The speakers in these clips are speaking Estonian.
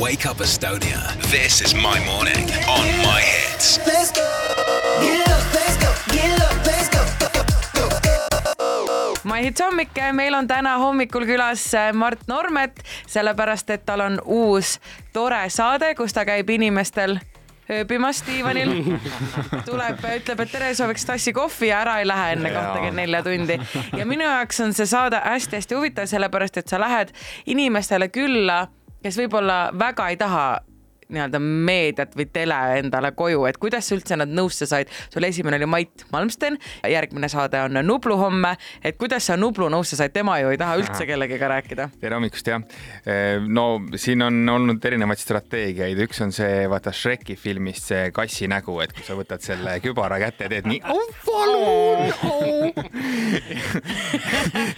Wake Up Estonia. This is my morning on my hits. Let's go. Get up, let's go. Get up, let's go. Maihits hommik, meil on täna hommikul külas äh, Mart Normet, sellepärast et tal on uus tore saade, kus ta käib inimestel ööbimas diivanil. tuleb, ütleb, et tere, sooviks tassi kohvi ja ära ei lähe enne kahtekümmet nelja tundi. ja minu jaoks on see saade hästi-hästi huvitav, sellepärast et sa lähed inimestele külla, kes võib-olla väga ei taha nii-öelda meediat või tele endale koju, et kuidas sa üldse nad nõusse said? sul esimene oli Mait Malmsten, järgmine saade on Nublu homme, et kuidas sa Nublu nõusse said, tema ju ei taha üldse kellegagi rääkida. tere hommikust jah. no siin on olnud erinevaid strateegiaid, üks on see vaata Shreki filmist see kassi nägu, et kui sa võtad selle kübara kätte teed nii oh, palun oh.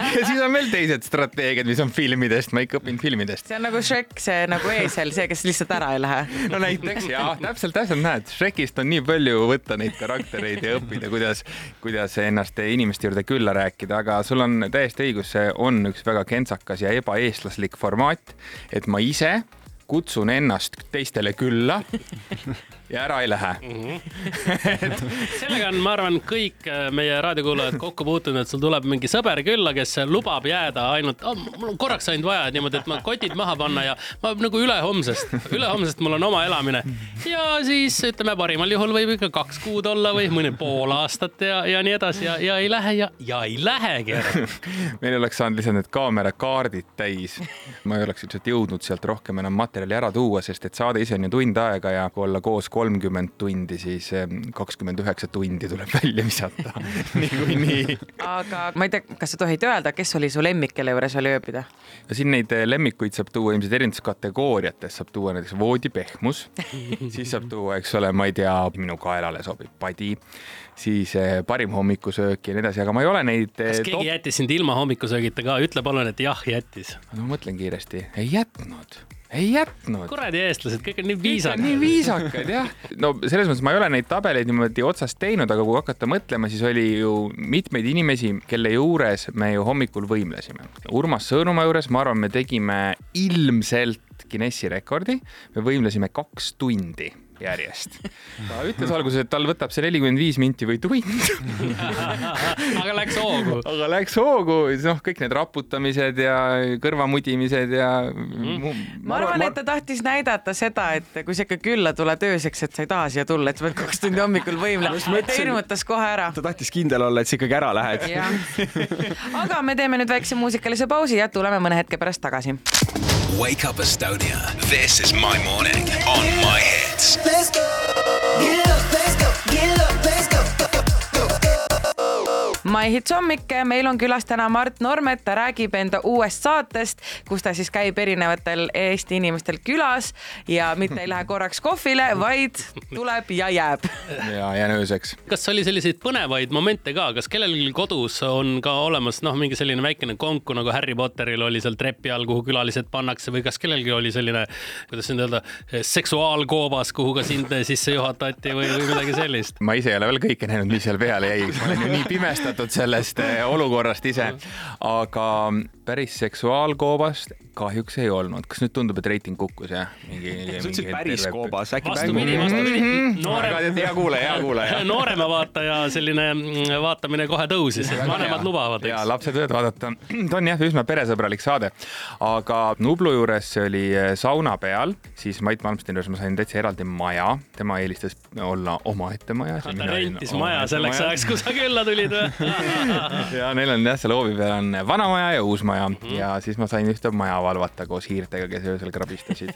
ja siis on veel teised strateegiad, mis on filmidest, ma ikka õpin filmidest. see on nagu Shrek, see nagu eesel, see, kes lihtsalt ära ei lähe. No näiteks ja täpselt, täpselt näed, Shrekist on nii palju võtta neid karaktereid ja õppida, kuidas, kuidas ennast inimeste juurde külla rääkida, aga sul on täiesti õigus, see on üks väga kentsakas ja ebaeestlaslik formaat, et ma ise kutsun ennast teistele külla ja ära ei lähe mm. -hmm. sellega on, ma arvan, kõik äh, meie raadiokuulajad kokku puutunud, et sul tuleb mingi sõber külla, kes lubab jääda ainult oh,, mul on korraks ainult vaja niimoodi, et ma kotid maha panna ja ma nagu ülehomsest, ülehomsest mul on oma elamine. ja siis ütleme, parimal juhul võib ikka kaks kuud olla või mõni pool aastat ja, ja nii edasi ja, ja ei lähe ja, ja ei lähegi ära meil oleks saanud lihtsalt need kaamerakaardid täis. ma ei oleks ilmselt jõudnud sealt rohkem enam materjali ära tuua, sest et saade ise on ju tund aega ja kui olla koos kolmkümmend tundi, siis kakskümmend üheksa tundi tuleb välja visata niikuinii. aga ma ei tea, kas sa tohid öelda, kes oli su lemmik, kelle juures oli ööbida? no siin neid eh, lemmikuid saab tuua ilmselt erinevates kategooriates, saab tuua näiteks voodipehmus siis saab tuua, eks ole, ma ei tea, minu kaelale sobib padi, siis eh, parim hommikusöök ja nii edasi, aga ma ei ole neid. Eh, kas keegi top... jättis sind ilma hommikusöögita ka, ütle palun, et jah, jättis. no ma mõtlen kiiresti, ei jätnud ei jätnud. kuradi eestlased, kõik on nii viisakad. nii viisakad jah. no selles mõttes ma ei ole neid tabeleid niimoodi otsast teinud, aga kui hakata mõtlema, siis oli ju mitmeid inimesi, kelle juures me ju hommikul võimlesime. Urmas Sõõrumaa juures, ma arvan, me tegime ilmselt Guinessi rekordi, me võimlesime kaks tundi järjest. ta ütles alguses, et tal võtab see nelikümmend viis minti või tund aga läks hoogu. aga läks hoogu, noh, kõik need raputamised ja kõrvamudimised ja mm.. ma arvan, et ta tahtis näidata seda, et kui sa ikka külla tuled ööseks, et sa ei taha siia tulla, et sa pead kaks tundi hommikul võimlema. ta hirmutas kohe ära. ta tahtis kindel olla, et sa ikkagi ära lähed. aga me teeme nüüd väikse muusikalise pausi ja tuleme mõne hetke pärast tagasi. Wake up Estonia. This is my morning on My Hits hommik, meil on külas täna Mart Normet, ta räägib enda uuest saatest, kus ta siis käib erinevatel Eesti inimestel külas ja mitte ei lähe korraks kohvile, vaid tuleb ja jääb. ja jään ööseks. kas oli selliseid põnevaid momente ka, kas kellelgi kodus on ka olemas noh, mingi selline väikene konku nagu Harry Potteril oli seal trepi all, kuhu külalised pannakse või kas kellelgi oli selline, kuidas nüüd öelda, seksuaalkoobas, kuhu ka sind sisse juhatati või, või midagi sellist? ma ise ei ole veel kõike näinud, mis seal peale jäi, ma olen ju nii pimestatud huvitatud sellest eh, olukorrast ise, aga päris seksuaalkoobast kahjuks ei olnud. kas nüüd tundub, et reiting kukkus jah? sa ütlesid päris terve... koobas, äkki vastupidi, vastupidi. Mhm. noorem, hea kuulaja, hea kuulaja. noorema vaataja selline mm, vaatamine kohe tõusis, et vanemad lubavad. ja lapsed võivad vaadata. ta on jah, üsna peresõbralik saade, aga Nublu juures see oli eh, sauna peal, siis Mait Malmsteni juures ma sain täitsa eraldi maja, tema eelistas olla omaette majas. ta rentis maja selleks ajaks, kui sa külla tulid või ja neil on jah, seal hoovi peal on vana maja ja uus maja mm -hmm. ja siis ma sain ühte maja valvata koos hiirtega, kes öösel krabistasid.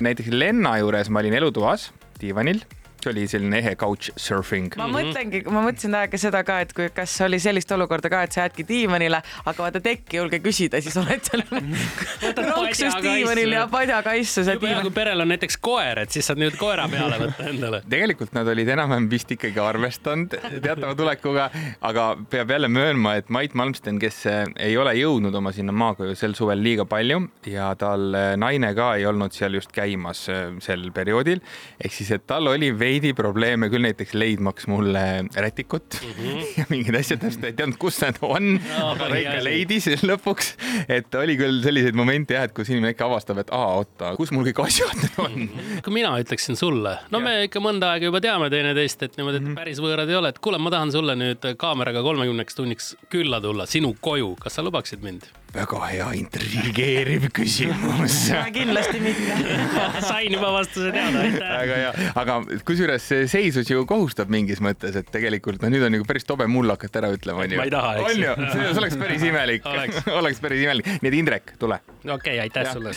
näiteks Lenna juures ma olin elutoas diivanil see oli selline ehe couch surfing. ma mõtlengi, ma mõtlesin aega seda ka, et kui, kas oli sellist olukorda ka, et sa jäädki diivanile, aga vaata tekki ei julge küsida, siis oled seal ronksus diivanil ja padjakaisus. kui perel on näiteks koer, et siis saad nüüd koera peale võtta endale. tegelikult nad olid enam-vähem vist ikkagi arvestanud teatava tulekuga, aga peab jälle möönma, et Mait Malmsten, kes ei ole jõudnud oma sinna maakoju sel suvel liiga palju ja tal naine ka ei olnud seal just käimas sel perioodil, ehk siis, et tal oli veidi veidi probleeme küll näiteks leidmaks mulle rätikut mm -hmm. ja mingeid asju täpselt ei teadnud, kus need on no,, aga ta ikka leidis lõpuks. et oli küll selliseid momente jah, et kus inimene ikka avastab, et aa, oota, kus mul kõik asjad on. kui mina ütleksin sulle, no ja. me ikka mõnda aega juba teame teineteist, et niimoodi, et mm -hmm. päris võõrad ei ole, et kuule, ma tahan sulle nüüd kaameraga kolmekümneks tunniks külla tulla, sinu koju, kas sa lubaksid mind? Väga hea intrigeeriv küsimus kindlasti mitte sain juba vastuse teada, aitäh. väga hea, aga kusjuures see seisus ju kohustab mingis mõttes, et tegelikult no nüüd on nagu päris tobe mulle hakata ära ütlema, onju. ma ei taha, eks. on ju, see oleks päris imelik oleks. oleks päris imelik, nii et Indrek, tule. okei okay,, aitäh ja. sulle.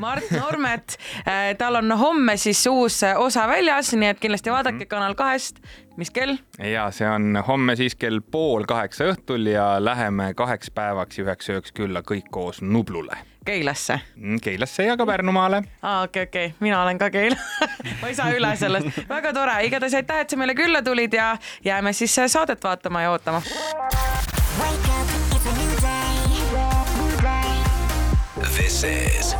Mart Normet, äh, tal on homme siis uus osa väljas, nii et kindlasti vaadake mm -hmm. Kanal kahest mis kell? ja see on homme siis kell pool kaheksa õhtul ja läheme kaheks päevaks ja üheks ööks külla kõik koos Nublule. Keilasse? Mm, Keilasse ja ka Pärnumaale. aa, okei okay,, okei okay., mina olen ka Keila ma ei saa üle sellest. väga tore, igatahes aitäh, et sa meile külla tulid ja jääme siis saadet vaatama ja ootama. This is